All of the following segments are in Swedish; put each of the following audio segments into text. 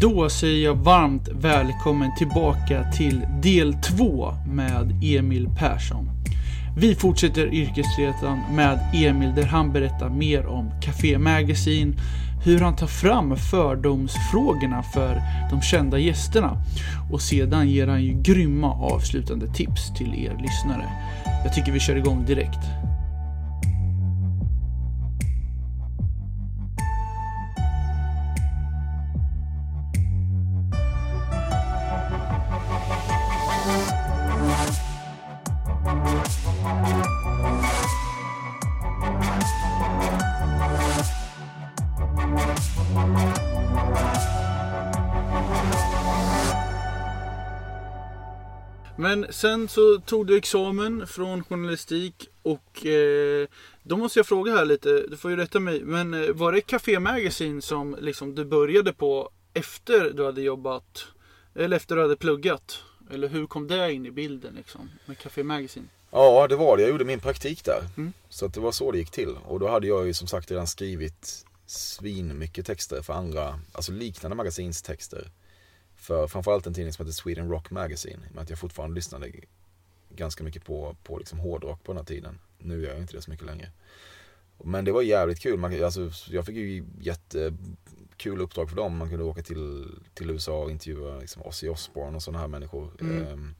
Då säger jag varmt välkommen tillbaka till del 2 med Emil Persson. Vi fortsätter yrkesresan med Emil där han berättar mer om Café Magazine, hur han tar fram fördomsfrågorna för de kända gästerna och sedan ger han ju grymma avslutande tips till er lyssnare. Jag tycker vi kör igång direkt. Sen så tog du examen från journalistik och eh, då måste jag fråga här lite, du får ju rätta mig, men eh, var det Café Magazine som liksom du började på efter du hade jobbat, eller efter du hade pluggat? Eller hur kom det in i bilden liksom, med Café Magazine? Ja, det var det. Jag gjorde min praktik där. Mm. Så det var så det gick till. Och då hade jag ju som sagt redan skrivit svin mycket texter för andra, alltså liknande magasinstexter. För framförallt en tidning som heter Sweden Rock Magazine. Med att jag fortfarande lyssnade ganska mycket på, på liksom hårdrock på den här tiden. Nu gör jag inte det så mycket längre. Men det var jävligt kul. Man, alltså, jag fick ju jättekul uppdrag för dem. Man kunde åka till, till USA och intervjua liksom, Ozzy Osbourne och sådana här människor. Mm. Ehm,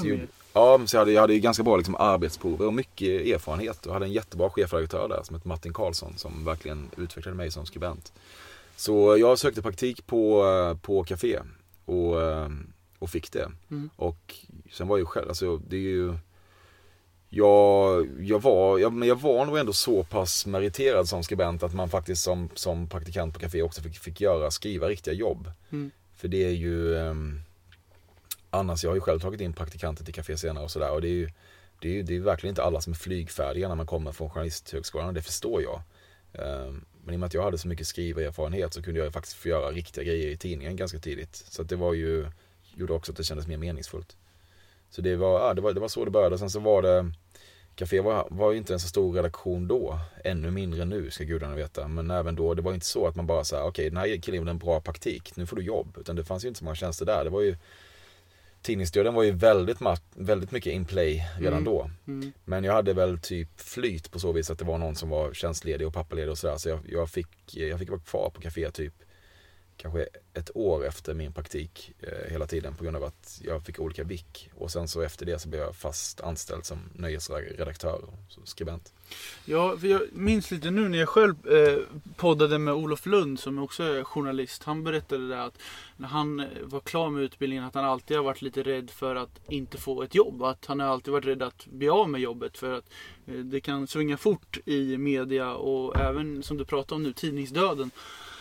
så, ju. ja, så jag hade, jag hade ju ganska bra liksom, arbetsprover och mycket erfarenhet. Och hade en jättebra chefredaktör där som hette Martin Karlsson som verkligen utvecklade mig som skribent. Så jag sökte praktik på, på Café och, eh, och fick det. Mm. Och sen var jag själv, alltså det är ju jag, jag, var, jag, men jag var nog ändå så pass meriterad som skribent att man faktiskt som, som praktikant på Café också fick, fick göra, skriva riktiga jobb. Mm. För det är ju um, Annars, jag har ju själv tagit in praktikanter till Café senare och sådär och det är ju det är, det är verkligen inte alla som är flygfärdiga när man kommer från journalisthögskolan och det förstår jag. Um, men i och med att jag hade så mycket skrivarerfarenhet så kunde jag faktiskt få göra riktiga grejer i tidningen ganska tidigt. Så att det var ju, gjorde också att det kändes mer meningsfullt. Så det var, ja, det var, det var så det började. Sen så var det, Café var, var ju inte en så stor redaktion då. Ännu mindre nu ska gudarna veta. Men även då, det var inte så att man bara sa okej okay, den här killen gjorde en bra praktik, nu får du jobb. Utan det fanns ju inte så många tjänster där. Det var ju Tidningsdöden var ju väldigt, väldigt mycket in play redan Mm. då. Mm. Men jag hade väl typ flyt på så vis att det var någon som var tjänstledig och pappaledig och sådär. Så jag, jag, fick, jag fick vara kvar på Café typ kanske ett år efter min praktik eh, hela tiden på grund av att jag fick olika vick. Och sen så efter det så blev jag fast anställd som nöjesredaktör och skribent. Ja, för jag minns lite nu när jag själv eh, poddade med Olof Lund som också är journalist. Han berättade det att när han eh, var klar med utbildningen att han alltid har varit lite rädd för att inte få ett jobb. Att han har alltid varit rädd att bli av med jobbet för att eh, det kan svinga fort i media och även som du pratar om nu, tidningsdöden.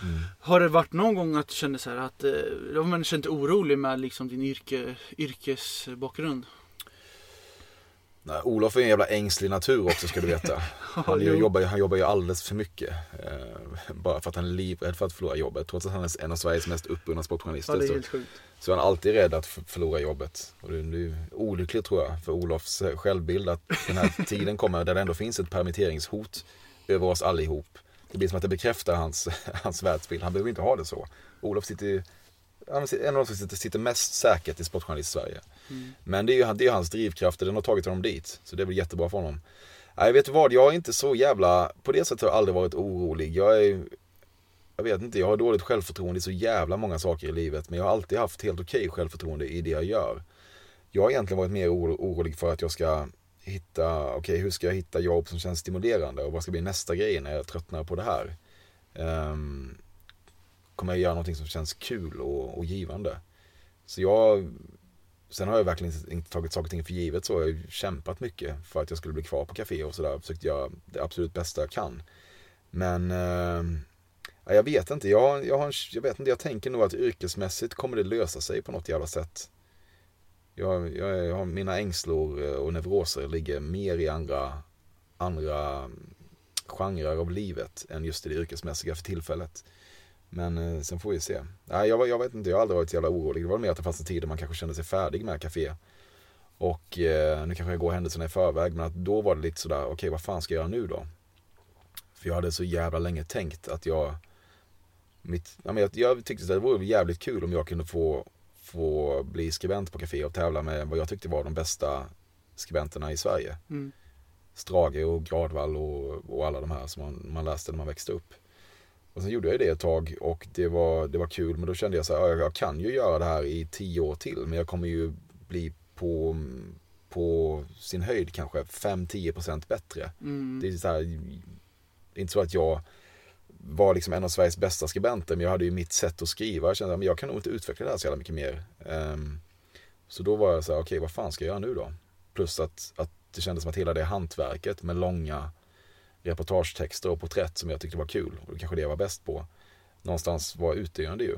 Mm. Har det varit någon gång att du kände så här att eh, har man känt dig orolig med liksom din yrke, yrkesbakgrund? Nej, Olof är en jävla ängslig natur också ska du veta. Han, jo. jobbar, han jobbar ju alldeles för mycket. Eh, bara för att han är livrädd för att förlora jobbet. Trots att han är en av Sveriges mest uppburna Ja, sportjournalister. är så, så är han alltid rädd att förlora jobbet. Och det, det är olyckligt tror jag för Olofs eh, självbild att den här tiden kommer där det ändå finns ett permitteringshot över oss allihop. Det blir som att det bekräftar hans, hans världsbild. Han behöver inte ha det så. Olof sitter en av de som sitter, mest säkert i sportjournalist Sverige. Mm. Men det är ju det är hans drivkrafter, den har tagit honom dit. Så det är väl jättebra för honom. Nej, vet du vad? Jag är inte så jävla... På det sättet har jag aldrig varit orolig. Jag är... Jag vet inte, jag har dåligt självförtroende i så jävla många saker i livet. Men jag har alltid haft helt okej självförtroende i det jag gör. Jag har egentligen varit mer oro- orolig för att jag ska hitta, okej hur ska jag hitta jobb som känns stimulerande och vad ska bli nästa grej när jag tröttnar på det här. Um, kommer jag göra någonting som känns kul och, och givande. Så jag, sen har jag verkligen inte- tagit saker och ting för givet så. Jag har kämpat mycket för att jag skulle bli kvar på café och sådär. Försökt göra det absolut bästa jag kan. Men um, jag vet inte. Jag, jag, har, jag vet inte. Jag tänker nog att yrkesmässigt kommer det lösa sig på något jävla sätt. Jag, jag, jag mina ängslor eh, och neuroser ligger mer i andra, andra mm, genrer av livet än just i det yrkesmässiga för tillfället. Men eh, sen får vi se. Nej, jag, jag vet inte, jag har aldrig varit så jävla orolig. Det var mer att det fanns en tid där man kanske kände sig färdig med café. Och eh, nu kanske jag går händelserna i förväg, men att då var det lite sådär, okej vad fan ska jag göra nu då? För jag hade så jävla länge tänkt att jag mitt, ja, men jag, jag tyckte att det vore jävligt kul om jag kunde få, få bli skribent på Café och tävla med vad jag tyckte var de bästa skribenterna i Sverige. Mm. Strage och Gradvall och, och alla de här som man, man läste när man växte upp. Och sen gjorde jag det ett tag och det var, det var kul men då kände jag så här, ja, jag kan ju göra det här i tio år till men jag kommer ju bli på, på sin höjd kanske 5-10% bättre. Mm. Det är så här, inte så att jag var liksom en av Sveriges bästa skribenter men jag hade ju mitt sätt att skriva. Jag kände att jag kan nog inte utveckla det här så jävla mycket mer. Ehm, så då var jag så här, okej okay, vad fan ska jag göra nu då? Plus att, att det kändes som att hela det hantverket med långa reportagetexter och porträtt som jag tyckte var kul och det kanske det jag var bäst på. Någonstans var utdöende ju.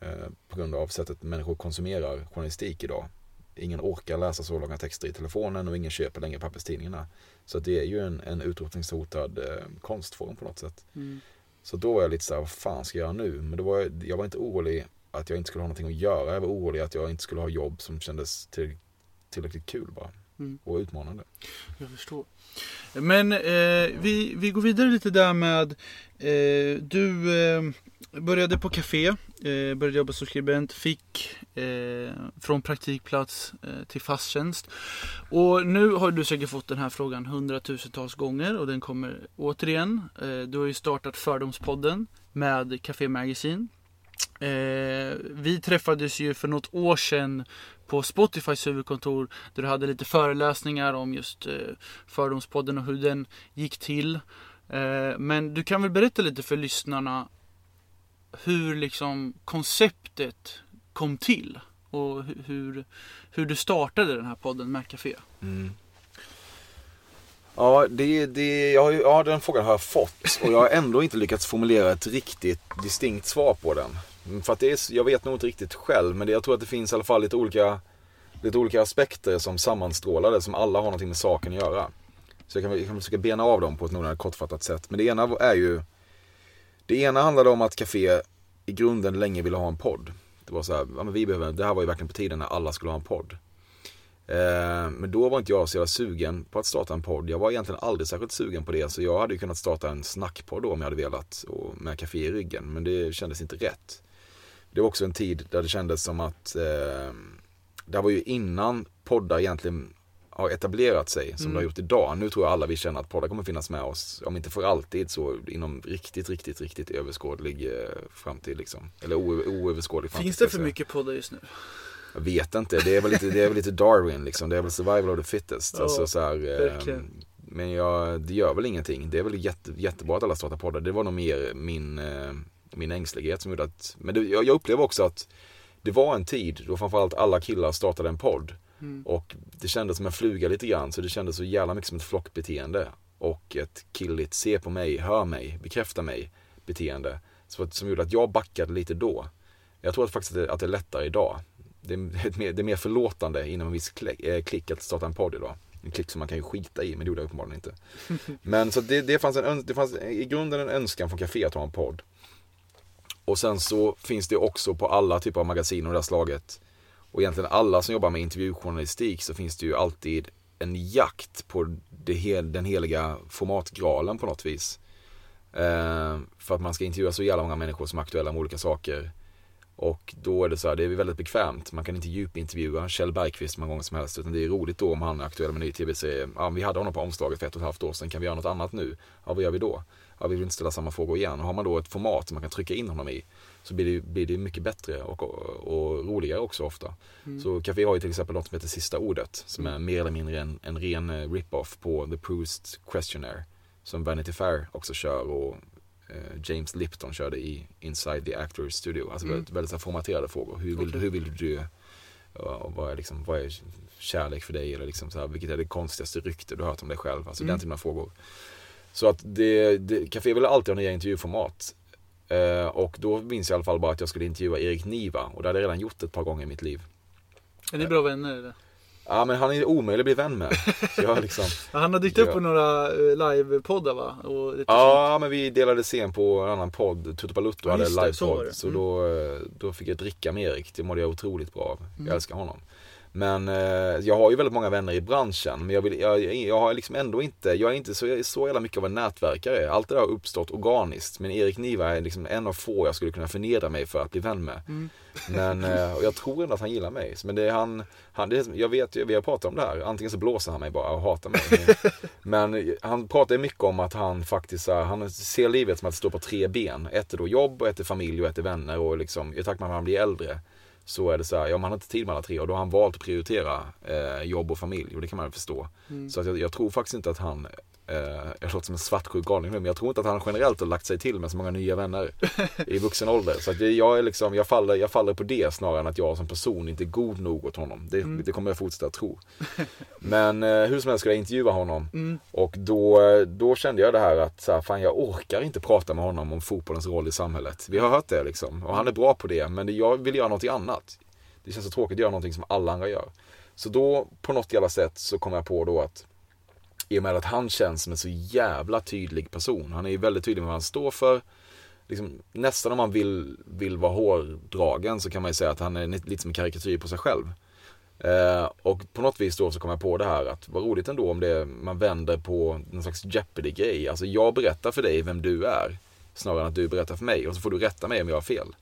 Eh, på grund av sättet människor konsumerar journalistik idag. Ingen orkar läsa så långa texter i telefonen och ingen köper längre papperstidningarna. Så det är ju en, en utrotningshotad eh, konstform på något sätt. Mm. Så då var jag lite så här, vad fan ska jag göra nu? Men då var jag, jag var inte orolig att jag inte skulle ha någonting att göra. Jag var orolig att jag inte skulle ha jobb som kändes till, tillräckligt kul bara. Mm. Och utmanande. Jag förstår. Men eh, vi, vi går vidare lite där med eh, Du eh, började på café, eh, började jobba som skribent, fick eh, från praktikplats eh, till fast tjänst. Och nu har du säkert fått den här frågan hundratusentals gånger och den kommer återigen. Eh, du har ju startat Fördomspodden med Café Magazine. Eh, vi träffades ju för något år sedan på Spotifys huvudkontor där du hade lite föreläsningar om just eh, Fördomspodden och hur den gick till. Eh, men du kan väl berätta lite för lyssnarna hur liksom konceptet kom till och hur, hur du startade den här podden med Café. Mm. Ja, det, det, jag har, ja, den frågan har jag fått och jag har ändå inte lyckats formulera ett riktigt distinkt svar på den. Mm, för att det är, jag vet nog inte riktigt själv, men det, jag tror att det finns i alla fall lite olika, lite olika aspekter som sammanstrålade. som alla har någonting med saken att göra. Så jag kan, jag kan försöka bena av dem på ett någorlunda kortfattat sätt. Men det ena är ju, det ena handlade om att Café i grunden länge ville ha en podd. Det var så här, ja, men vi behöver, det här var ju verkligen på tiden när alla skulle ha en podd. Eh, men då var inte jag så jävla sugen på att starta en podd. Jag var egentligen aldrig särskilt sugen på det. Så jag hade ju kunnat starta en snackpodd då om jag hade velat. Och med Café i ryggen. Men det kändes inte rätt det var också en tid där det kändes som att eh, det var ju innan poddar egentligen har etablerat sig som mm. det har gjort idag. Nu tror jag alla vi känner att poddar kommer finnas med oss, om inte för alltid så inom riktigt, riktigt, riktigt överskådlig eh, framtid liksom. Eller oöverskådlig framtid. Finns det för mycket poddar just nu? Jag vet inte, det är väl lite, det är väl lite Darwin liksom. Det är väl survival of the fittest. Oh, alltså, så här, eh, men jag, det gör väl ingenting. Det är väl jätte, jättebra att alla startar poddar. Det var nog mer min eh, min ängslighet som gjorde att, men det, jag, jag upplever också att det var en tid då framförallt alla killar startade en podd. Mm. Och det kändes som en fluga lite grann, så det kändes så jävla mycket som ett flockbeteende. Och ett killigt se på mig, hör mig, bekräfta mig beteende. Så, som gjorde att jag backade lite då. Jag tror att faktiskt att det, att det är lättare idag. Det är, mer, det är mer förlåtande inom en viss eh, klick att starta en podd idag. En klick som man kan ju skita i, men det gjorde jag uppenbarligen inte. Men så det, det, fanns en, det fanns i grunden en önskan från Café att ha en podd. Och sen så finns det också på alla typer av magasin av det här slaget och egentligen alla som jobbar med intervjujournalistik så finns det ju alltid en jakt på hel, den heliga formatgralen på något vis. Eh, för att man ska intervjua så jävla många människor som är aktuella med olika saker. Och då är det så här, det är väldigt bekvämt. Man kan inte djupintervjua Kjell Bergqvist många gånger som helst. Utan det är roligt då om han är aktuell med en ny tv-serie. Ja, vi hade honom på omslaget för ett och ett halvt år sedan. Kan vi göra något annat nu? Ja, vad gör vi då? Ja, vi vill inte ställa samma frågor igen. Och har man då ett format som man kan trycka in honom i så blir det, blir det mycket bättre och, och, och roligare också ofta. Mm. Så Café har ju till exempel något som heter Sista ordet som mm. är mer eller mindre en, en ren eh, rip-off på The Proust Questionnaire som Vanity Fair också kör och eh, James Lipton körde i Inside the Actors Studio. Alltså mm. väldigt, väldigt formaterade frågor. Hur vill, okay. hur vill du och vad är, liksom, vad är kärlek för dig? Eller liksom så här, vilket är det konstigaste rykte du har hört om dig själv? Alltså mm. den typen av frågor. Så att det, det Café vill alltid ha nya intervjuformat. Eh, och då minns jag i alla fall bara att jag skulle intervjua Erik Niva och det hade jag redan gjort ett par gånger i mitt liv. Är ni bra vänner eller? Ja men han är omöjlig att bli vän med. jag liksom, han har dykt upp på några eh, livepoddar va? ja sånt. men vi delade scen på en annan podd. Tutu Balutto ja, hade livepodd. Så, så mm. då, eh, då fick jag dricka med Erik. Det mådde jag otroligt bra av. Jag mm. älskar honom. Men eh, jag har ju väldigt många vänner i branschen. Men jag, vill, jag, jag har liksom ändå inte, jag är inte så, så jävla mycket av en nätverkare. Allt det där har uppstått organiskt. Men Erik Niva är liksom en av få jag skulle kunna förnedra mig för att bli vän med. Mm. Men eh, och jag tror ändå att han gillar mig. Men det är han, han det, jag vet ju, vi har pratat om det här. Antingen så blåser han mig bara och hatar mig. Men han pratar mycket om att han faktiskt han ser livet som att stå på tre ben. Ett är då jobb, ett är familj och ett är vänner. Och liksom, i takt med att han blir äldre så är det så här, ja man har inte tid med alla tre och då har han valt att prioritera eh, jobb och familj och det kan man förstå. Mm. Så att jag, jag, tror faktiskt inte att han jag låter som en svartsjuk galning nu men jag tror inte att han generellt har lagt sig till med så många nya vänner i vuxen ålder. Så att jag, är liksom, jag, faller, jag faller på det snarare än att jag som person inte är god nog åt honom. Det, mm. det kommer jag fortsätta tro. Men eh, hur som helst skulle jag intervjua honom mm. och då, då kände jag det här att så här, fan jag orkar inte prata med honom om fotbollens roll i samhället. Vi har hört det liksom och han är bra på det men jag vill göra någonting annat. Det känns så tråkigt att göra någonting som alla andra gör. Så då på något jävla sätt så kom jag på då att i och med att han känns som en så jävla tydlig person. Han är ju väldigt tydlig med vad han står för. Liksom, nästan om man vill, vill vara hårdragen så kan man ju säga att han är lite som en karikatyr på sig själv. Eh, och på något vis då så kom jag på det här att vad roligt ändå om det man vänder på någon slags Jeopardy-grej. Alltså jag berättar för dig vem du är snarare än att du berättar för mig och så får du rätta mig om jag har fel.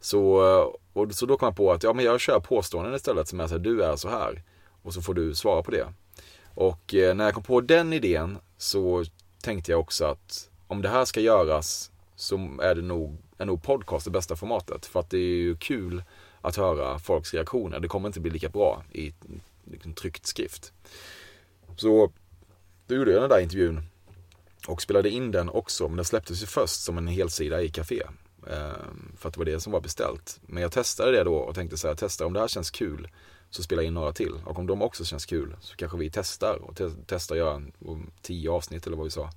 Så, eh, och, så då kom jag på att ja, men jag kör påståenden istället som är så här, du är så här och så får du svara på det. Och eh, när jag kom på den idén så tänkte jag också att om det här ska göras så är det nog, är nog podcast det bästa formatet. För att det är ju kul att höra folks reaktioner. Det kommer inte bli lika bra i liksom, tryckt skrift. Så då gjorde jag den där intervjun och spelade in den också. Men den släpptes ju först som en helsida i Café. Ehm, för att det var det som var beställt. Men jag testade det då och tänkte så här, testa om det här känns kul så spela in några till. Och om de också känns kul så kanske vi testar och te testar att göra tio avsnitt eller vad vi sa.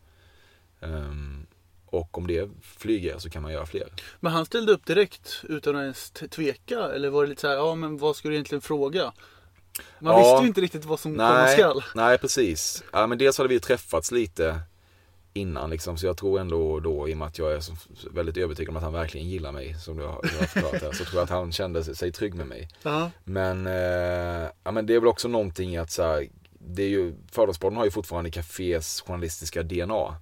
Um, och om det flyger så kan man göra fler. Men han ställde upp direkt utan att ens tveka? Eller var det lite så här, ja men vad ska du egentligen fråga? Man ja, visste ju inte riktigt vad som nej, komma skall. Nej, precis. Ja, men dels hade vi träffats lite innan liksom. Så jag tror ändå då, i och med att jag är så väldigt övertygad om att han verkligen gillar mig, som du har, har förklarat här, så tror jag att han kände sig trygg med mig. Uh -huh. Men, eh, ja, men det är väl också någonting att så här, det är ju, Fördomspodden har ju fortfarande Cafés journalistiska DNA.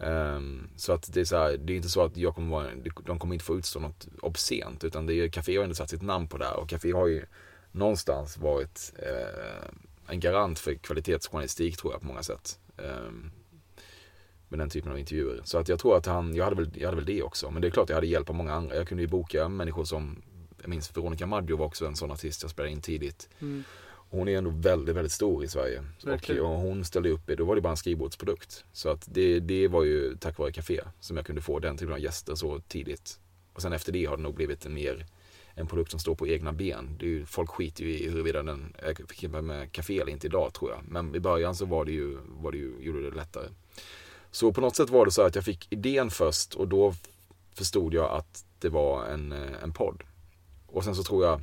Um, ehm, så att det är så här, det är inte så att jag kommer vara, de kommer inte få utstå något obscent, utan det är Café har ändå satt sitt namn på det här och Café har ju någonstans varit eh, en garant för kvalitetsjournalistik tror jag på många sätt. Um, med den typen av intervjuer. Så att jag tror att han, jag hade, väl, jag hade väl det också. Men det är klart jag hade hjälp av många andra. Jag kunde ju boka människor som, jag minns Veronica Maggio var också en sån artist jag spelade in tidigt. Mm. Hon är ändå väldigt, väldigt stor i Sverige. Och, och, hon ställde upp, då var det bara en skrivbordsprodukt. Så att det, det var ju tack vare Café som jag kunde få den typen av gäster så tidigt. Och sen efter det har det nog blivit en mer en produkt som står på egna ben. Det är ju, folk skiter ju i huruvida den är förknippad med café eller inte idag tror jag. Men i början så var det ju, var det ju, gjorde det lättare. Så på något sätt var det så att jag fick idén först och då förstod jag att det var en, eh, en podd. Och sen så tror jag,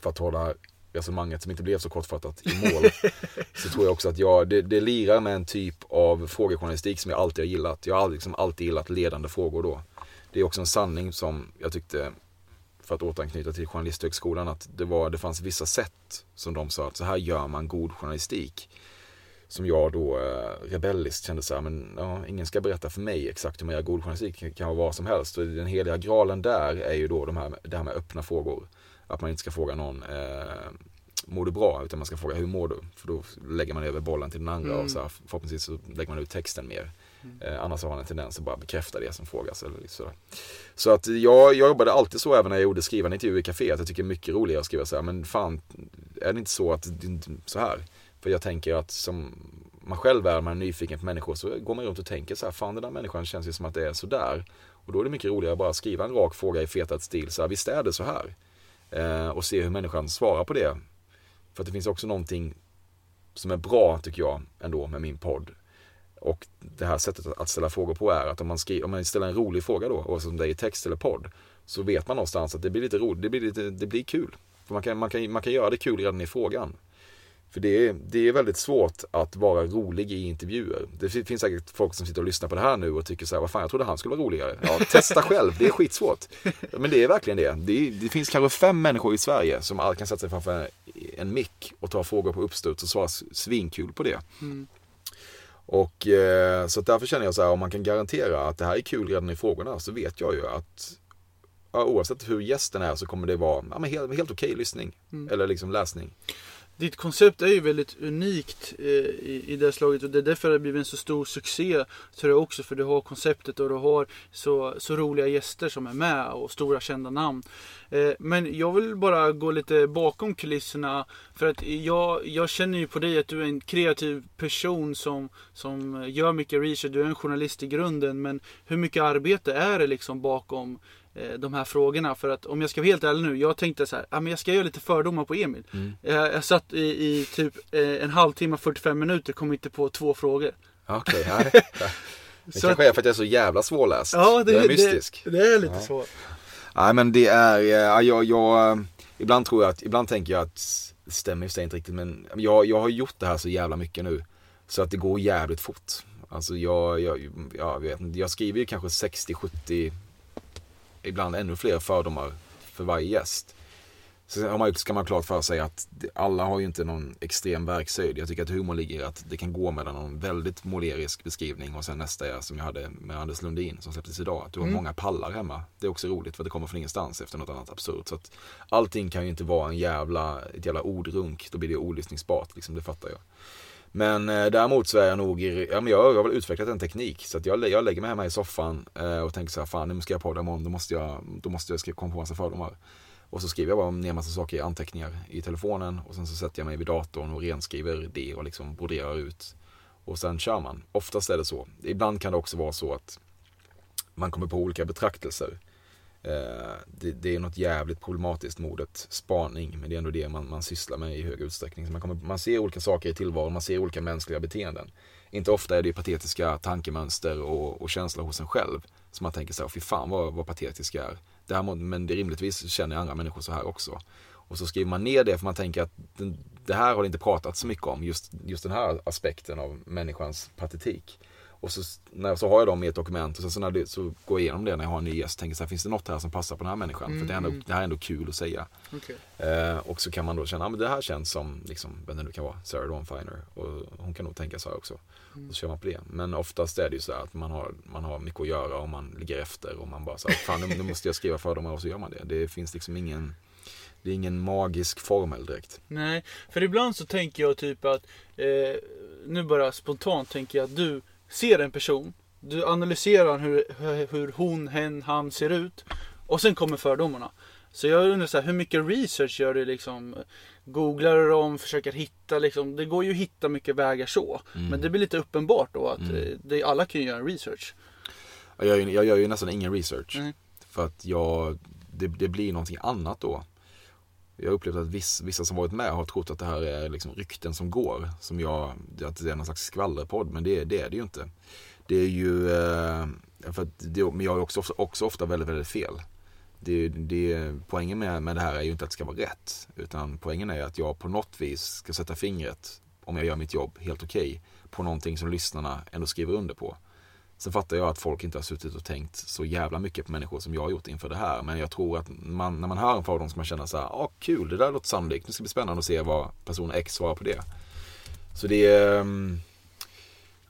för att hålla resonemanget som inte blev så kortfattat i mål, så tror jag också att jag, det, det lirar med en typ av frågejournalistik som jag alltid har gillat. Jag har liksom alltid gillat ledande frågor då. Det är också en sanning som jag tyckte, för att återanknyta till Journalisthögskolan, att det, var, det fanns vissa sätt som de sa att så här gör man god journalistik som jag då eh, rebelliskt kände så här, men ja, ingen ska berätta för mig exakt hur man gör god journalistik, det kan vara vad som helst. Och den heliga graalen där är ju då de här, det här med öppna frågor. Att man inte ska fråga någon, eh, mår du bra? Utan man ska fråga, hur mår du? För då lägger man över bollen till den andra mm. och så här, förhoppningsvis så lägger man ut texten mer. Mm. Eh, annars har man en tendens att bara bekräfta det som frågas. Eller sådär. Så att jag, jag jobbade alltid så även när jag gjorde skrivande intervjuer i café. Att jag tycker det är mycket roligare att skriva så här, men fan, är det inte så att så här? För jag tänker att som man själv är, man är nyfiken på människor så går man runt och tänker så här, fan den där människan känns ju som att det är sådär. Och då är det mycket roligare att bara skriva en rak fråga i fetad stil, så här, visst är det så här? Eh, och se hur människan svarar på det. För att det finns också någonting som är bra, tycker jag, ändå med min podd. Och det här sättet att ställa frågor på är att om man, skriver, om man ställer en rolig fråga då, oavsett om det är i text eller podd, så vet man någonstans att det blir lite roligt, det blir, lite, det blir kul. För man kan, man, kan, man kan göra det kul redan i frågan. För det är, det är väldigt svårt att vara rolig i intervjuer. Det finns säkert folk som sitter och lyssnar på det här nu och tycker så här, vad fan jag trodde han skulle vara roligare. Ja, testa själv, det är skitsvårt. Men det är verkligen det. Det, är, det finns kanske fem människor i Sverige som kan sätta sig framför en mick och tar frågor på uppstuds och svarar svinkul på det. Mm. Och eh, så därför känner jag så här, om man kan garantera att det här är kul redan i frågorna så vet jag ju att ja, oavsett hur gästen är så kommer det vara ja, men helt, helt okej lyssning. Mm. Eller liksom läsning. Ditt koncept är ju väldigt unikt eh, i, i det slaget och det är därför det har blivit en så stor succé. Tror jag också för du har konceptet och du har så, så roliga gäster som är med och stora kända namn. Eh, men jag vill bara gå lite bakom kulisserna för att jag, jag känner ju på dig att du är en kreativ person som, som gör mycket research. Du är en journalist i grunden men hur mycket arbete är det liksom bakom de här frågorna. För att om jag ska vara helt ärlig nu, jag tänkte så här, ja, men jag ska göra lite fördomar på Emil. Mm. Jag, jag satt i, i typ eh, en halvtimme, 45 minuter, kom inte på två frågor. Okej, nej. Det Så kanske är för att jag är så jävla svårläst. Ja, det, jag är det, mystisk. det är lite Ja. så. Nej men det är, eh, ja, jag, jag, ibland tror jag att, ibland tänker jag att, det stämmer sig inte riktigt men jag, jag har gjort det här så jävla mycket nu. Så att det går jävligt fort. Alltså jag, jag, jag vet inte, jag skriver ju kanske 60-70, ibland ännu fler fördomar för varje gäst. Så har man, ska man klart för sig att alla har ju inte någon extrem verkshöjd. Jag tycker att humor ligger i att det kan gå mellan någon väldigt målerisk beskrivning och sen nästa är som jag hade med Anders Lundin som släpptes idag. Att du har Mm. många pallar hemma. Det är också roligt för det kommer från ingenstans efter något annat absurt. Så att allting kan ju inte vara en jävla, ett jävla ordrunk. Då blir det olyssningsbart, liksom, det fattar jag. Men eh, däremot så är jag nog, ja, men jag, jag har väl utvecklat en teknik. Så att jag, jag lägger mig hemma i soffan eh, och tänker så här, fan nu ska jag podda imorgon, då måste jag, då måste jag skriva, komma på massa fördomar. Och så skriver jag bara ner massa saker i anteckningar i telefonen och sen så sätter jag mig vid datorn och renskriver det och liksom broderar ut. Och sen kör man. Oftast är det så. Ibland kan det också vara så att man kommer på olika betraktelser. Eh, det, det är något jävligt problematiskt med ordet spaning, men det är ändå det man, man sysslar med i hög utsträckning. Så man, kommer, man ser olika saker i tillvaron, man ser olika mänskliga beteenden. Inte ofta är det patetiska tankemönster och, och känslor hos en själv. som man tänker så här, fy fan vad, vad patetisk jag är. Det här, men det rimligtvis känner andra människor så här också. Och så skriver man ner det för man tänker att den, det här har det inte pratats så mycket om, just, just den här aspekten av människans patetik. Och så, när, så har jag dem i ett dokument och sen så, när det, så går jag igenom det när jag har en ny gäst. Tänker så här, finns det något här som passar på den här människan? För det, är ändå, Mm. det här är ändå kul att säga. Okej. Eh, och så kan man då känna, ja men det här känns som, liksom, vem det nu kan vara, Sarah Dawn Finer. Och hon kan nog tänka så här också. Mm. Och så kör man på det. Men oftast är det ju så här att man har, man har mycket att göra och man ligger efter och man bara så här, fan nu, nu måste jag skriva fördomar och så gör man det. Det finns liksom ingen, det är ingen magisk formel direkt. Nej, för ibland så tänker jag typ att, eh, nu bara spontant tänker jag att du ser en person, du analyserar hur, hur- hon, hen, han ser ut och sen kommer fördomarna. Så jag undrar så här, hur mycket research gör du liksom? Googlar du dem, försöker hitta liksom, det går ju att hitta mycket vägar så. Mm. Men det blir lite uppenbart då att Mm. eh, det, alla kan ju göra en research. Jag gör, ju, jag gör ju nästan ingen research. Nej. För att jag, det, det blir någonting annat då. Jag har upplevt att viss, vissa som varit med har trott att det här är liksom rykten som går. Som jag, att det är någon slags skvallerpodd, men det, det är det ju inte. Det är ju, eh, för att det, men jag är också, också ofta väldigt, väldigt fel. Det, det, poängen med, med det här är ju inte att det ska vara rätt. Utan poängen är att jag på något vis ska sätta fingret, om jag gör mitt jobb helt okej, på någonting som lyssnarna ändå skriver under på. Sen fattar jag att folk inte har suttit och tänkt så jävla mycket på människor som jag har gjort inför det här. Men jag tror att man, när man hör en fördom ska man känna så här, ah, kul, det där låter sannolikt. Nu ska det bli spännande att se vad person X svarar på det. Så det är, ehm,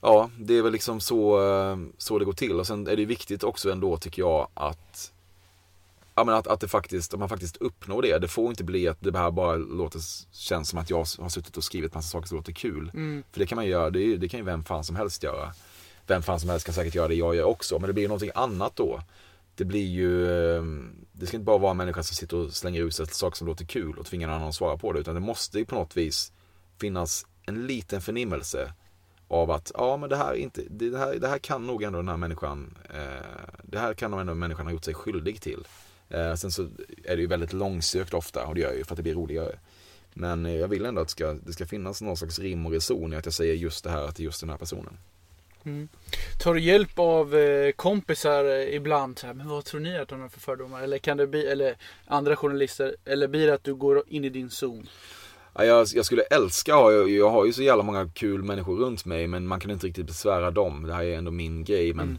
ja, det är väl liksom så, eh, så det går till. Och sen är det viktigt också ändå tycker jag att Ja, men att, att, det faktiskt, att man faktiskt uppnår det. Det får inte bli att det här bara låter, känns som att jag har suttit och skrivit massa saker som låter kul. Mm. För det kan man göra, det, det kan ju vem fan som helst göra. Vem fan som helst kan säkert göra det jag gör också, men det blir ju någonting annat då. Det blir ju, ehm, det ska inte bara vara en människa som sitter och slänger ut sig saker som låter kul och tvingar någon annan att svara på det, utan det måste ju på något vis finnas en liten förnimmelse av att, ja men det här, inte, det, här, det här kan nog ändå den här människan, eh, det här kan nog ändå människan ha gjort sig skyldig till. Eh, sen så är det ju väldigt långsökt ofta och det gör jag ju för att det blir roligare. Men eh, jag vill ändå att det ska, det ska finnas någon slags rim och reson i att jag säger just det här till just den här personen. Mm. Tar du hjälp av eh, kompisar eh, ibland? Så här, men vad tror ni att de har för fördomar? Eller kan det bli, eller andra journalister? Eller blir det att du går in i din zon? Ja, jag, jag skulle älska, ha- jag, jag har ju så jävla många kul människor runt mig men man kan inte riktigt besvära dem. Det här är ändå min grej. Men Mm.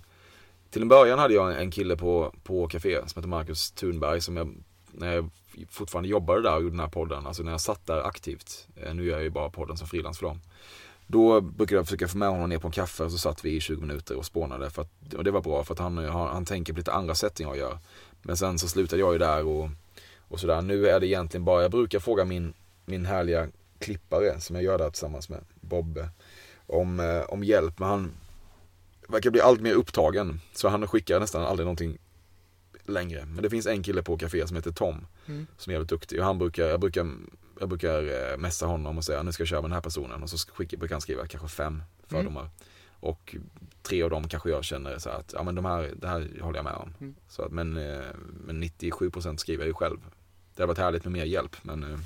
till en början hade jag en kille på, på café som heter Marcus Thunberg som jag, när jag fortfarande jobbade där och gjorde den här podden, alltså när jag satt där aktivt, eh, nu gör jag ju bara podden som frilans för dem. Då brukade jag försöka få med honom ner på en kaffe och så satt vi i 20 minuter och spånade. För att, och det var bra för att han, han, han tänker på lite andra sätt än jag gör. Men sen så slutade jag ju där och, och sådär. Nu är det egentligen bara, jag brukar fråga min, min härliga klippare som jag gör där tillsammans med Bobbe om, eh, om hjälp. Men han verkar bli allt mer upptagen. Så han skickar nästan aldrig någonting längre. Men det finns en kille på café som heter Tom. Mm. Som är jävligt duktig. Och han brukar, jag brukar, jag brukar eh, messa honom och säga nu ska jag köra med den här personen. Och så skickar, brukar han skriva kanske fem fördomar. Och tre av dem kanske jag känner så att ja, men de här, det här håller jag med om. Mm. Så att, men, eh, men 97% skriver jag ju själv. Det hade varit härligt med mer hjälp. Men eh,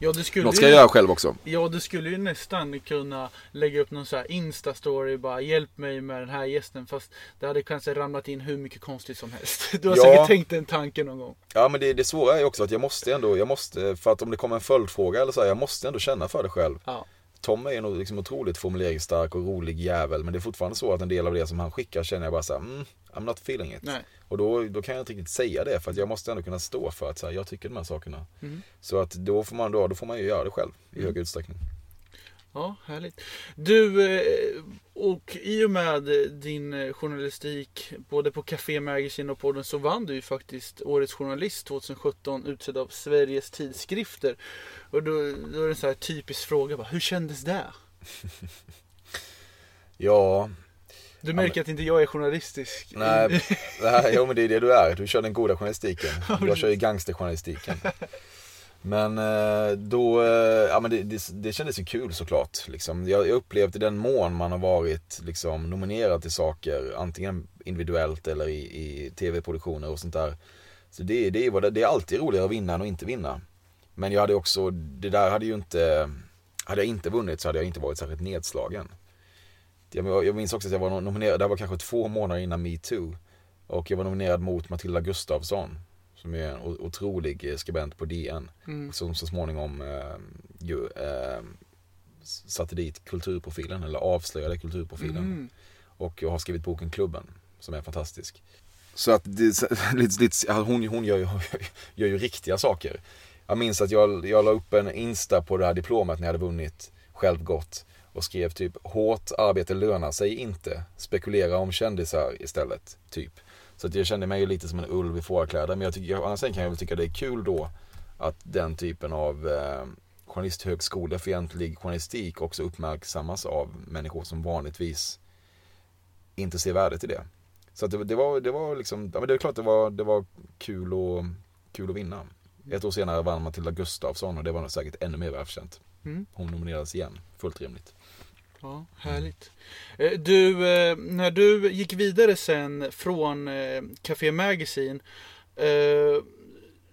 Ja, du skulle något ska ju- jag göra själv också. Ja, du skulle ju nästan kunna lägga upp någon så här Insta-story bara hjälp mig med den här gästen. Fast det hade kanske ramlat in hur mycket konstigt som helst. Du har Ja. säkert tänkt den tanken någon gång. Ja men det, det svåra är ju också att jag måste ändå, jag måste, för att om det kommer en följdfråga eller så här, jag måste ändå känna för det själv. Ja. Tom är nog liksom otroligt formuleringsstark och rolig jävel men det är fortfarande så att en del av det som han skickar känner jag bara såhär, mm, I'm not feeling it. Nej. Och då, då kan jag inte riktigt säga det för att jag måste ändå kunna stå för att så här, jag tycker de här sakerna. Mm. Så att då får man, då, då får man ju göra det själv i hög utsträckning. Ja, härligt. Du, eh, och i och med din eh, journalistik både på Café Magazine och podden så vann du ju faktiskt Årets Journalist 2017 utsedd av Sveriges Tidskrifter. Och då, då är det en så här typisk fråga bara, hur kändes det? Ja, Du märker att inte jag är journalistisk. nej, här, jo men det är det du är. Du kör den goda journalistiken. Jag kör ju gangsterjournalistiken. Men eh, då, eh, ja men det, det, det kändes ju kul såklart. Liksom. Jag, jag upplevde i den mån man har varit liksom, nominerad till saker, antingen individuellt eller i, i tv-produktioner och sånt där. Så det, det, är det, det är alltid roligare att vinna än att inte vinna. Men jag hade också, det där hade ju inte, hade jag inte vunnit så hade jag inte varit särskilt nedslagen. Jag, jag minns också att jag var nominerad, det här var kanske två månader innan metoo. Och jag var nominerad mot Matilda Gustafsson. Som är en otrolig eh, skribent på DN. Mm. Som så småningom eh, ju, eh, satte dit kulturprofilen, eller avslöjade kulturprofilen. Mm. Och jag har skrivit boken Klubben, som är fantastisk. Så att det, lite, hon, hon gör, ju, gör ju riktiga saker. Jag minns att jag, jag la upp en Insta på det här diplomet när jag hade vunnit självgott. Och skrev typ hårt arbete lönar sig inte. Spekulera om kändisar istället. Typ. Så att jag kände mig ju lite som en ulv i fårakläder. Men jag tycker, annars kan jag väl tycka det är kul då att den typen av eh, journalisthögskolefientlig journalistik också uppmärksammas av människor som vanligtvis inte ser värdet i det. Så det, det var, det var liksom, ja men det är klart det var, det var kul, och, kul att vinna. Ett år senare vann Matilda Gustafsson och det var nog säkert ännu mer välförtjänt. Mm. Hon nominerades igen, fullt rimligt. Ja, härligt. Eh, Du, eh, när du gick vidare sen från eh, Café Magazine.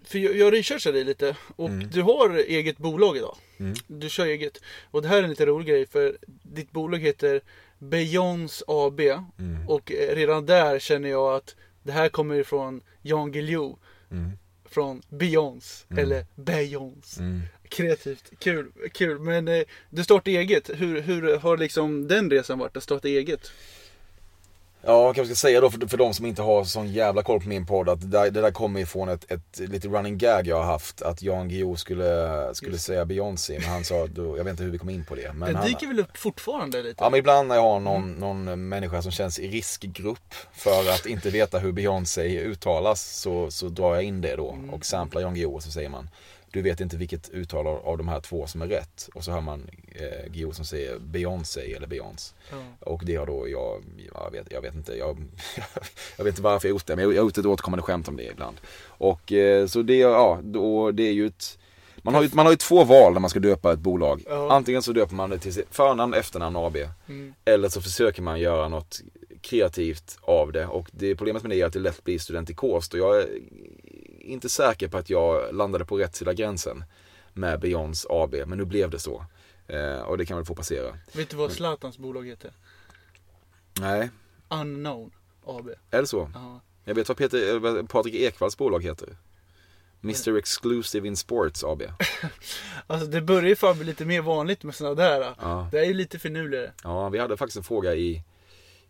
För jag researchade dig lite och Mm. du har eget bolag idag. Mm. Du kör eget. Och det här är en lite rolig grej för ditt bolag heter Beyonds AB. Mm. Och redan där känner jag att det här kommer ifrån Jan Guillou. Mm. Från Beyoncé Mm. eller Beyoncé. Mm. Kreativt, kul, kul. Men eh, du startade eget. Hur, hur har liksom den resan varit att starta eget? Ja, jag kanske ska säga då för, för de som inte har sån jävla koll på min podd att det där, det där kommer ifrån ett, ett lite running gag jag har haft. Att Jan Guillou skulle, skulle Just. säga Beyoncé, men han sa, då, jag vet inte hur vi kom in på det. Men han, dyker väl upp fortfarande lite? Ja men ibland när jag har någon, någon människa som känns i riskgrupp för att inte veta hur Beyoncé uttalas så, så drar jag in det då och samplar Jan Guillou och så säger man Du vet inte vilket uttal av de här två som är rätt och så hör man eh, Guillou som säger Beyoncé eller Beyoncé Ja. och det har då jag, jag vet, jag vet inte, jag, jag vet inte varför jag gjort det men jag har gjort ett återkommande skämt om det ibland. Och eh, så det, ja, då, det är ju ett man har, ju, man har ju två val när man ska döpa ett bolag. Ja. Antingen så döper man det till förnamn, efternamn AB. Mm. Eller så försöker man göra något kreativt av det. Och det problemet med det är att det lätt blir studentikost. Och jag inte säker på att jag landade på rätt sida gränsen med Beyoncé AB. Men nu blev det så. Eh, och det kan väl få passera. Vet du vad Zlatans bolag heter? Nej, Unknown AB. är det så? Ja. Jag vet vad Peter, eh, vad Patrik Ekwalls bolag heter. Mr Exclusive in Sports AB. Alltså det börjar ju fan bli lite mer vanligt med sådana där. Ja. Det är ju lite finurligare. Ja, vi hade faktiskt en fråga i,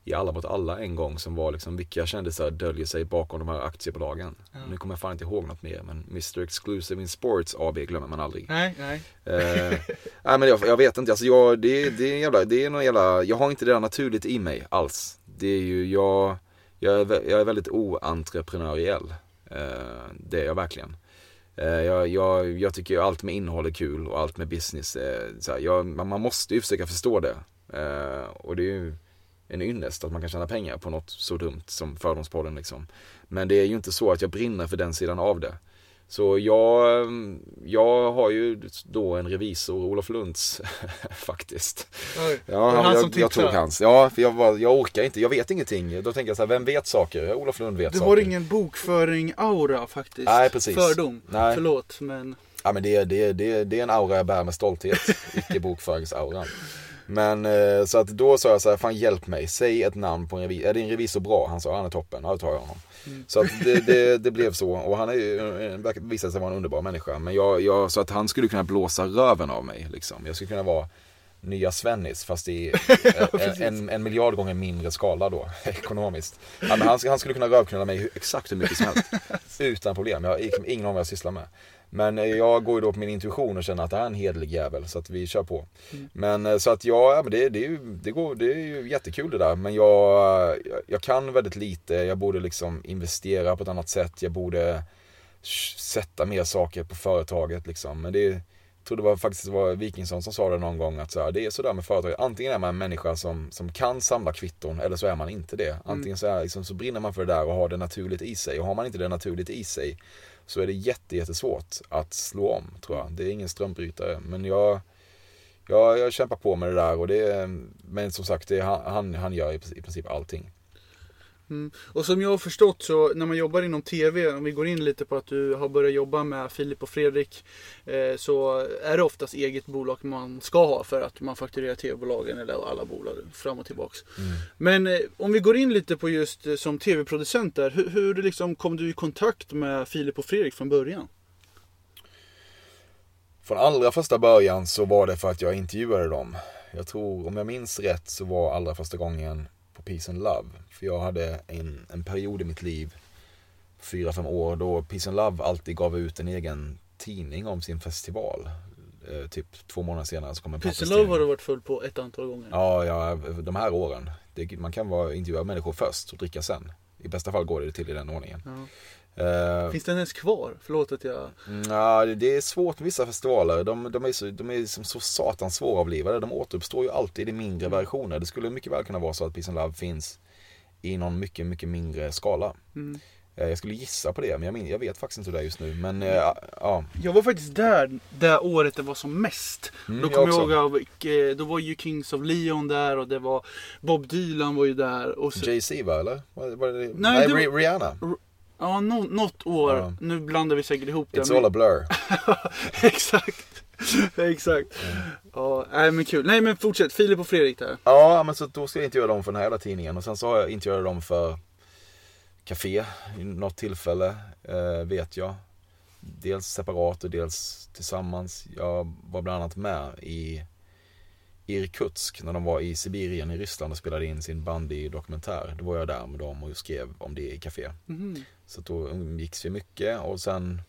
i Alla mot alla en gång som var liksom vilka kändisar döljer sig bakom de här aktiebolagen. Ja. Nu kommer jag fan inte ihåg något mer men Mr Exclusive in Sports AB glömmer man aldrig. Nej, nej. Eh, nej men jag, jag vet inte, alltså jag, det, det är jävla, det är någon jävla, jag har inte det där naturligt i mig alls. Det är ju, jag, jag är, jag är väldigt oentreprenöriell. Eh, det är jag verkligen. Eh, jag, jag, jag tycker allt med innehåll är kul och allt med business är, så här, jag, man, man måste ju försöka förstå det. Eh, och det är ju en ynnest att man kan tjäna pengar på något så dumt som Fördomspodden liksom. Men det är ju inte så att jag brinner för den sidan av det. Så jag, jag har ju då en revisor, Olof Lunds, faktiskt. Oj. Ja, var han jag, som jag tipsade? tog hans. Ja, för jag, var, jag orkar inte, jag vet ingenting. Då tänker jag så här, vem vet saker? Ja, Olof Lund vet Du saker. har ingen bokföring-aura faktiskt. Nej, precis. Fördom. Nej. Förlåt, men... Ja men det, det, det, det är en aura jag bär med stolthet, icke bokföringsauran. Men eh, så att då sa jag så här, fan hjälp mig, säg ett namn på en revisor. Är din revisor bra? Han sa, han är toppen, ja då tar jag honom. Mm. Så att det, det, det blev så och han är ju, eh, verkar- visade sig vara en underbar människa. Men jag, jag, så att han skulle kunna blåsa röven av mig liksom. Jag skulle kunna vara nya Svennis fast i en, en, en miljard gånger mindre skala då, ekonomiskt. Han, han skulle kunna rövknulla mig exakt hur mycket som helst. Utan problem, jag har ingen aning vad jag sysslar med. Men eh, jag går ju då på min intuition och känner att det här är en hederlig jävel så att vi kör på. Men eh, så att jag, ja, men det, det, är ju, det, går, det är ju jättekul det där. Men jag, jag, kan väldigt lite, jag borde liksom investera på ett annat sätt. Jag borde sätta mer saker på företaget liksom. Men det, tror det var faktiskt det var Wikingsson som sa det någon gång att så här, det är sådär med företag. Antingen är man en människa som, som kan samla kvitton eller så är man inte det. Antingen så, är, liksom, så brinner man för det där och har det naturligt i sig. Och har man inte det naturligt i sig så är det jätte, jättesvårt att slå om tror jag. Det är ingen strömbrytare. Men jag, jag, jag kämpar på med det där. Och det, men som sagt, det han, han, han gör i princip allting. Mm. Och som jag har förstått så när man jobbar inom TV, om vi går in lite på att du har börjat jobba med Filip och Fredrik. Eh, så är det oftast eget bolag man ska ha för att man fakturerar TV-bolagen eller alla bolag fram och tillbaks. Men eh, om vi går in lite på just eh, som TV-producent där. Hur, hur liksom kom du i kontakt med Filip och Fredrik från början? Från allra första början så var det för att jag intervjuade dem. Jag tror, om jag minns rätt, så var allra första gången på Peace and Love. För jag hade en, en period i mitt liv, fyra, fem år, då Peace and Love alltid gav ut en egen tidning om sin festival. Eh, typ två månader senare så kom en Peace and. Love har du varit full på ett antal gånger. Ja, ja, de här åren. Det, man kan vara intervjua människor först och dricka sen. I bästa fall går det till i den ordningen. Ja. Eh, Finns den ens kvar? Förlåt att jag... Ja, det är svårt med vissa festivaler. De, de är, så, de är som så satans svåravlivade. De återuppstår ju alltid i mindre versioner. Det skulle mycket väl kunna vara så att Peace and Love finns i någon mycket, mycket mindre skala. Mm. Eh, Jag skulle gissa på det, men jag, min, jag vet faktiskt inte hur det är just nu. Men eh, ja, Jag var faktiskt där det året det var som mest. Mm, då jag kommer jag, också. ihåg då var ju Kings of Leon där och det var Bob Dylan var ju där. Och så, Jay-Z va, eller? Var, var det, nej, Nej, det Rihanna. Ja, no, något år. Ja. Nu blandar vi säkert ihop det. It's all a blur. Exakt. Exakt. Ja, nej men kul. Nej men fortsätt. Filip och Fredrik där. Ja, men så då ska jag intervjua dem för den här jävla tidningen. Och sen så har jag intervjuat dem för Café i något tillfälle, eh, vet jag. Dels separat och dels tillsammans. Jag var bland annat med i Irkutsk när de var i Sibirien i Ryssland och spelade in sin bandy-dokumentär. Då var jag där med dem och skrev om det i Café. Mhm. Så då umgicks vi mycket och sen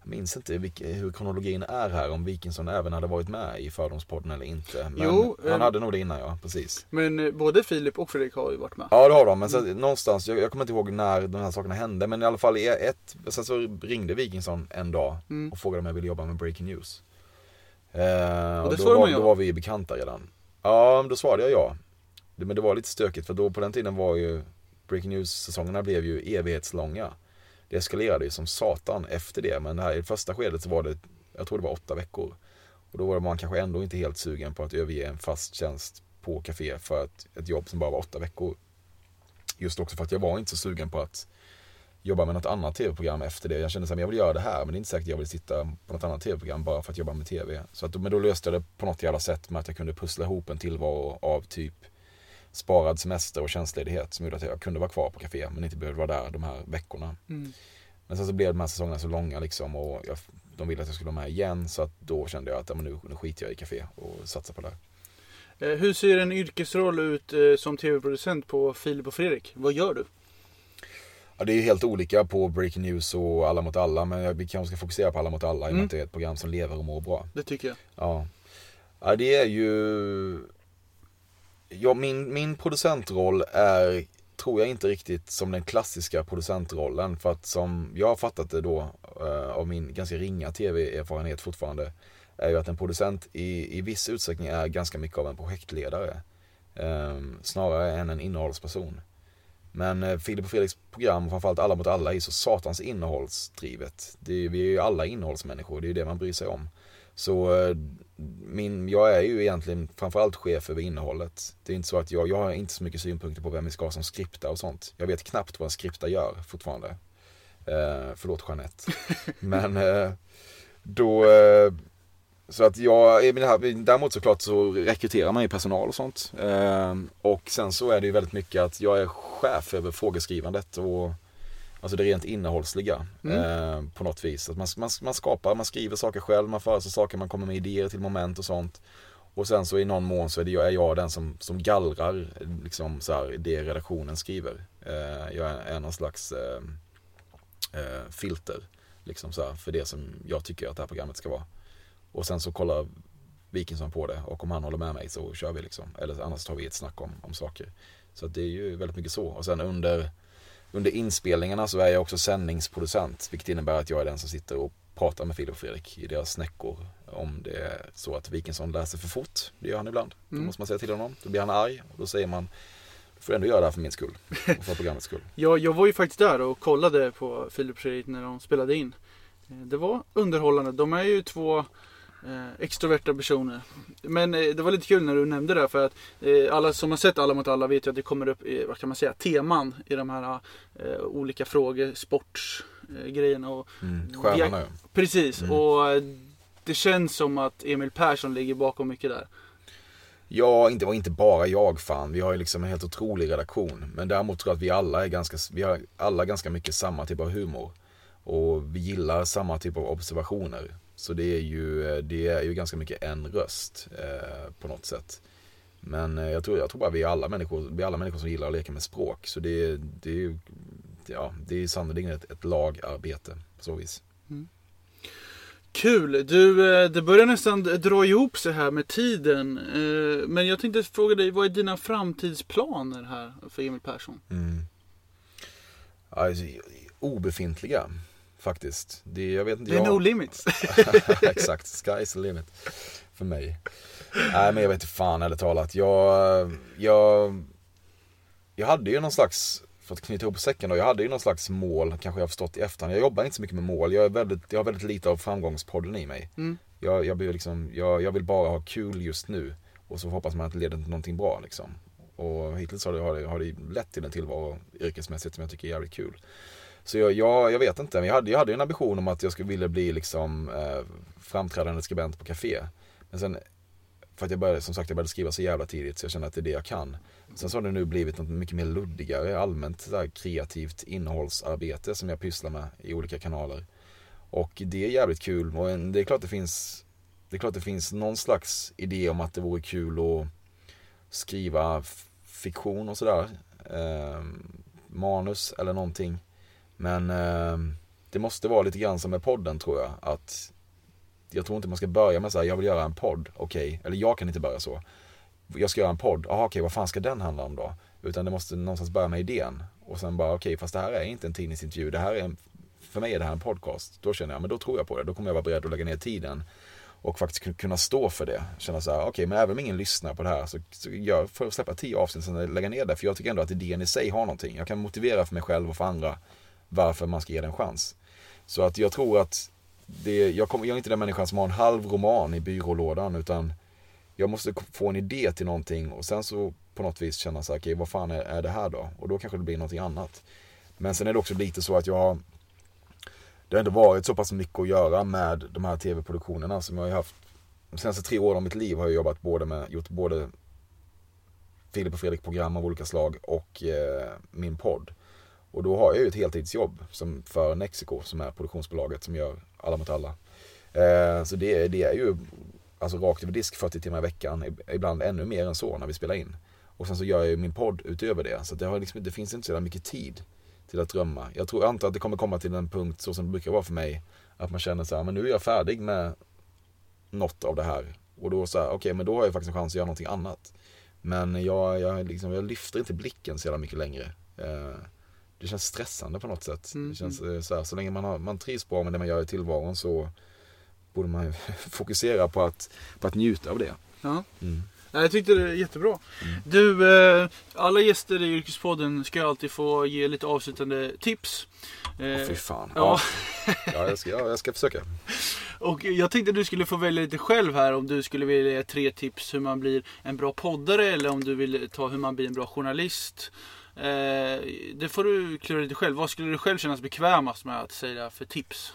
jag minns inte hur kronologin är här om Wikingsson även hade varit med i Fördomspodden eller inte. Men Jo, han eh, hade nog det innan ja, precis. Men eh, både Filip och Fredrik har ju varit med. Ja det har de, men så, någonstans, jag, jag kommer inte ihåg när de här sakerna hände, men i alla fall ett, sen så ringde Wikingsson en dag Mm. och frågade om jag ville jobba med Breaking News. Eh, och det då, svarade var, man ja. då var vi bekanta redan. Ja, då svarade jag ja. Det, men det var lite stökigt för då på den tiden var ju Breaking News-säsongerna blev ju evighetslånga. Det eskalerade ju som satan efter det, men det här, i första skedet så var det, jag tror det var åtta veckor. Och då var man kanske ändå inte helt sugen på att överge en fast tjänst på café för ett, ett jobb som bara var åtta veckor. Just också för att jag var inte så sugen på att jobba med något annat tv-program efter det. Jag kände att jag vill göra det här men det är inte säkert att jag vill sitta på något annat tv-program bara för att jobba med tv. Så att, men då löste jag det på något jävla sätt med att jag kunde pussla ihop en tillvaro av typ sparad semester och tjänstledighet som gjorde att jag kunde vara kvar på café men inte behövde vara där de här veckorna. Mm. Men sen så blev de här säsongerna så långa liksom och jag, de ville att jag skulle vara med igen så att då kände jag att ja, men nu, nu skiter jag i café och satsar på det här. Eh, hur ser en yrkesroll ut eh, som tv-producent på Filip och Fredrik? Vad gör du? Ja, det är ju helt olika på Breaking News och Alla mot alla. Men vi kanske ska fokusera på Alla mot alla i och med Mm. att det är ett program som lever och mår bra. Det tycker jag. Ja. ja det är ju... Ja, min, min producentroll är, tror jag inte riktigt som den klassiska producentrollen. För att som jag har fattat det då, eh, av min ganska ringa tv-erfarenhet fortfarande, är ju att en producent i, i viss utsträckning är ganska mycket av en projektledare. Eh, snarare än en innehållsperson. Men eh, Filip och Fredriks program, och framförallt Alla mot alla, är så satans innehållsdrivet. Är, vi är ju alla innehållsmänniskor, det är ju det man bryr sig om. Så eh, min, jag är ju egentligen framförallt chef över innehållet. Det är inte så att jag, jag har inte så mycket synpunkter på vem vi ska ha som skripta och sånt. Jag vet knappt vad en skripta gör fortfarande. Eh, förlåt Jeanette. Men eh, då, eh, så att jag, däremot såklart så rekryterar man ju personal och sånt. Eh, och sen så är det ju väldigt mycket att jag är chef över frågeskrivandet och Alltså det rent innehållsliga Mm. eh, på något vis. Att man, man, man skapar, man skriver saker själv, man föreslår saker, man kommer med idéer till moment och sånt. Och sen så i någon mån så är, det jag, är jag den som, som gallrar liksom så här, det redaktionen skriver. Eh, jag är, någon slags eh, filter liksom så här, för det som jag tycker att det här programmet ska vara. Och sen så kollar Wikingsson på det och om han håller med mig så kör vi liksom. Eller annars tar vi ett snack om, om saker. Så det är ju väldigt mycket så. Och sen under under inspelningarna så är jag också sändningsproducent, vilket innebär att jag är den som sitter och pratar med Filip och Fredrik i deras snäckor. Om det är så att Wikingsson läser för fort, det gör han ibland. Då Mm. måste man säga till honom, då blir han arg och då säger man du får ändå göra det här för min skull och för programmets skull. Jag, jag var ju faktiskt där och kollade på Filip och Fredrik när de spelade in. Eh, Det var underhållande. De är ju två eh, extroverta personer. Men eh, det var lite kul när du nämnde det för att eh, alla som har sett Alla mot alla vet ju att det kommer upp, eh, vad kan man säga, teman i de här eh, olika frågor, sportgrejerna och Mm. Stjärnorna ja. precis. Mm. Och eh, det känns som att Emil Persson ligger bakom mycket där. Ja, inte, inte bara jag fan. Vi har ju liksom en helt otrolig redaktion. Men däremot tror jag att vi alla är ganska, vi har alla ganska mycket samma typ av humor. Och vi gillar samma typ av observationer. Så det är ju, det är ju ganska mycket en röst eh, på något sätt. Men eh, jag tror, jag tror bara vi är alla människor, vi är alla människor som gillar att leka med språk. Så det, är- det är ju, ja, det är sannerligen ett, ett lagarbete på så vis. Kul! Du, eh, det börjar nästan dra ihop sig här med tiden. Eh, Men jag tänkte fråga dig, vad är dina framtidsplaner här för Emil Persson? Mm. Alltså, obefintliga faktiskt. Det, jag vet inte, Det är jag... no limits. Exakt, sky's the limit. För mig. Nej men jag vet inte fan ärligt talat. Jag, jag, jag hade ju någon slags, för att knyta ihop säcken då, jag hade ju någon slags mål, kanske jag har förstått i efterhand. Jag jobbar inte så mycket med mål, jag, är väldigt, jag har väldigt lite av framgångspodden i mig. Mm. Jag, jag, blir liksom, jag, jag vill bara ha kul just nu. Och så hoppas man att det leder till någonting bra liksom. Och hittills har det, har det, har det lett till en tillvaro yrkesmässigt som jag tycker är jävligt kul. Så jag, jag, jag vet inte, men jag hade, jag hade en ambition om att jag skulle vilja bli liksom eh, framträdande skribent på café. Men sen, för att jag började, som sagt jag började skriva så jävla tidigt så jag kände att det är det jag kan. Sen så har det nu blivit något mycket mer luddigare, allmänt så här, kreativt innehållsarbete som jag pysslar med i olika kanaler. Och det är jävligt kul och en, det är klart det finns Det är klart det finns någon slags idé om att det vore kul att skriva fiktion och sådär. Eh, manus eller någonting. Men eh, det måste vara lite grann som med podden tror jag. Att jag tror inte man ska börja med så här, jag vill göra en podd, okej. Eller jag kan inte börja så. Jag ska göra en podd, jaha okej vad fan ska den handla om då? Utan det måste någonstans börja med idén. Och sen bara okej fast det här är inte en tidningsintervju, det här är en, för mig är det här en podcast. Då känner jag, men då tror jag på det. Då kommer jag vara beredd att lägga ner tiden. Och faktiskt kunna stå för det. Känna så här, okej men även om ingen lyssnar på det här så, så jag får släppa tio avsnitt sen lägga ner det. För jag tycker ändå att idén i sig har någonting. Jag kan motivera för mig själv och för andra varför man ska ge den en chans. Så att jag tror att det, jag, kommer, jag är inte den människan som har en halv roman i byrålådan utan jag måste få en idé till någonting och sen så på något vis känna så här, okej vad fan är, är det här då? Och då kanske det blir någonting annat. Men sen är det också lite så att jag har det har ändå varit så pass mycket att göra med de här tv-produktionerna som jag har haft. De senaste tre åren av mitt liv har jag jobbat både med, gjort både Filip och Fredrik program av olika slag och eh, min podd. Och då har jag ju ett heltidsjobb som för Nexiko som är produktionsbolaget som gör Alla mot alla. Eh, så det, det är ju alltså rakt över disk 40 timmar i veckan, ibland ännu mer än så när vi spelar in. Och sen så gör jag ju min podd utöver det. Så det, har liksom, det finns inte så mycket tid till att drömma. Jag tror, jag antar att det kommer komma till en punkt så som det brukar vara för mig. Att man känner så här, men nu är jag färdig med något av det här. Och då så här, okej, okay, men då har jag faktiskt en chans att göra någonting annat. Men jag, jag, liksom, jag lyfter inte blicken så jävla mycket längre. Eh, det känns stressande på något sätt. Mm. Det känns mm. eh, så, här, så länge man, har, man trivs bra med det man gör i tillvaron så borde man fokusera på att, på att njuta av det. Ja. Mm. Jag tyckte det är jättebra. Mm. Du, eh, alla gäster i Yrkespodden ska alltid få ge lite avslutande tips. Eh, fy fan. Ja. ja. jag, ska, ja, jag ska försöka. Och jag tänkte du skulle få välja lite själv här om du skulle vilja ge tre tips hur man blir en bra poddare eller om du vill ta hur man blir en bra journalist. Eh, det får du klura lite själv. Vad skulle du själv kännas bekvämast med att säga för tips?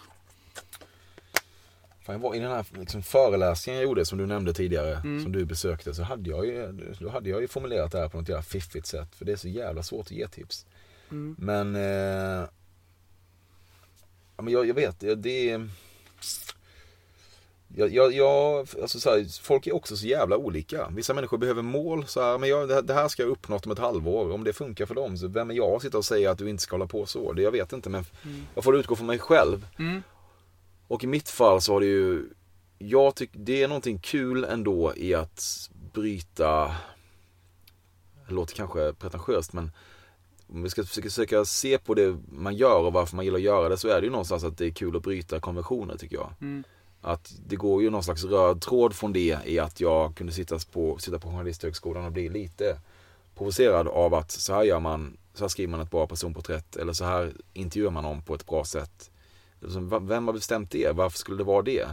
Fan, jag var I den här liksom, föreläsningen jag gjorde som du nämnde tidigare, mm. som du besökte, så hade jag ju, då hade jag ju formulerat det här på något jävla fiffigt sätt. För det är så jävla svårt att ge tips. Mm. Men, eh, ja, men jag, jag vet, det är... Jag, jag, jag, alltså så här, folk är också så jävla olika. Vissa människor behöver mål. Så här, men jag, det här ska jag uppnått om ett halvår. Om det funkar för dem, så vem är jag att sitta och säga att du inte ska hålla på så? Det jag vet inte, men mm. jag får utgå från mig själv. Mm. Och i mitt fall så har det ju, jag tycker det är någonting kul ändå i att bryta, det låter kanske pretentiöst men om vi ska försöka, försöka se på det man gör och varför man gillar att göra det så är det ju någonstans att det är kul att bryta konventioner tycker jag. Mm. Att det går ju någon slags röd tråd från det i att jag kunde sitta på, sitta på Journalisthögskolan och bli lite provocerad av att så här gör man, så här skriver man ett bra personporträtt eller så här intervjuar man någon på ett bra sätt. Alltså, vem har bestämt det? Varför skulle det vara det?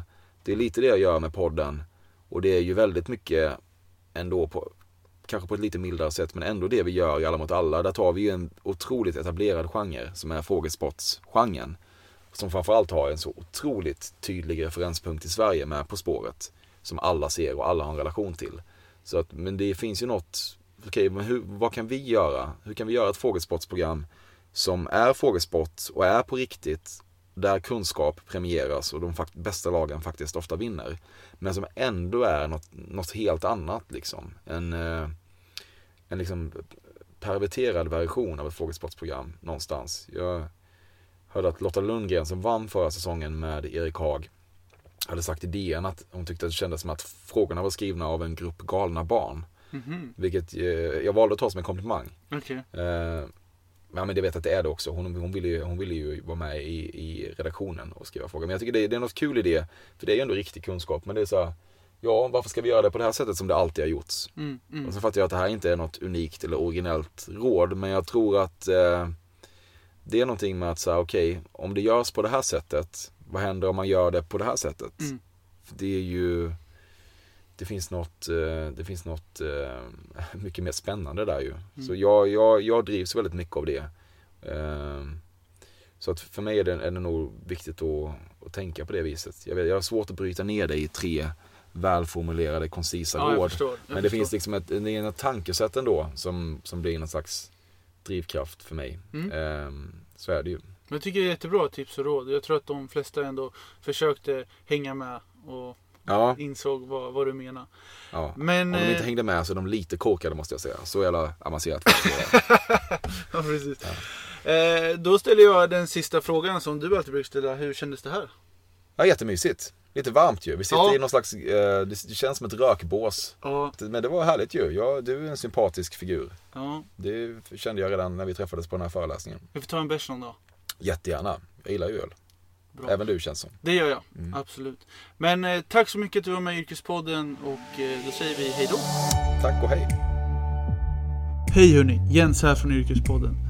Det är lite det jag gör med podden. Och det är ju väldigt mycket ändå på, kanske på ett lite mildare sätt, men ändå det vi gör i Alla mot alla. Där tar vi ju en otroligt etablerad genre som är frågesportsgenren. Som framförallt har en så otroligt tydlig referenspunkt i Sverige med På spåret. Som alla ser och alla har en relation till. Så att, men det finns ju något, okej, okay, men hur, vad kan vi göra? Hur kan vi göra ett frågesportsprogram som är frågesport och är på riktigt där kunskap premieras och de bästa lagen faktiskt ofta vinner. Men som ändå är något, något helt annat liksom. En, eh, en liksom perverterad version av ett frågesportsprogram någonstans. Jag hörde att Lotta Lundgren som vann förra säsongen med Erik Haag hade sagt i DN att hon tyckte att det kändes som att frågorna var skrivna av en grupp galna barn. Mm -hmm. Vilket eh, jag valde att ta som en komplimang. Okay. Eh, Ja men det vet att det är det också. Hon, hon, ville, ju, hon ville ju vara med i, i redaktionen och skriva frågor. Men jag tycker det, det är något kul i det. För det är ju ändå riktig kunskap. Men det är så här, ja varför ska vi göra det på det här sättet som det alltid har gjorts? Mm, mm. Och så fattar jag att det här inte är något unikt eller originellt råd. Men jag tror att eh, det är någonting med att säga okej, okay, om det görs på det här sättet, vad händer om man gör det på det här sättet? Mm. För det är ju det finns något, eh, det finns något eh, mycket mer spännande där ju. Mm. Så jag, jag, jag drivs väldigt mycket av det. Ehm, så att för mig är det, är det nog viktigt att, att tänka på det viset. Jag, vet, jag har svårt att bryta ner det i tre välformulerade, koncisa ja, råd. Men det förstår. finns liksom ett, det är ett tankesätt ändå som, som blir någon slags drivkraft för mig. Mm. Ehm, så är det ju. Men jag tycker det är jättebra tips och råd. Jag tror att de flesta ändå försökte hänga med och ja. insåg vad, vad du menar. Ja. Men, Om de inte eh, hängde med så är de lite korkade måste jag säga. Så jävla avancerat. ja, precis. Ja. Eh, då ställer jag den sista frågan som du alltid brukar ställa. Hur kändes det här? Ja, jättemysigt. Lite varmt ju. Vi sitter ja. i någon slags, eh, det känns som ett rökbås. Ja. Men det var härligt ju. Ja, du är en sympatisk figur. Ja. Det kände jag redan när vi träffades på den här föreläsningen. Vi får ta en bärs någon dag. Jättegärna. Jag gillar ju öl. Bra. Även du känns som. Det gör jag, mm. absolut. Men eh, tack så mycket att du var med i Yrkespodden och eh, då säger vi hej då. Tack och hej. Hej hörni, Jens här från Yrkespodden.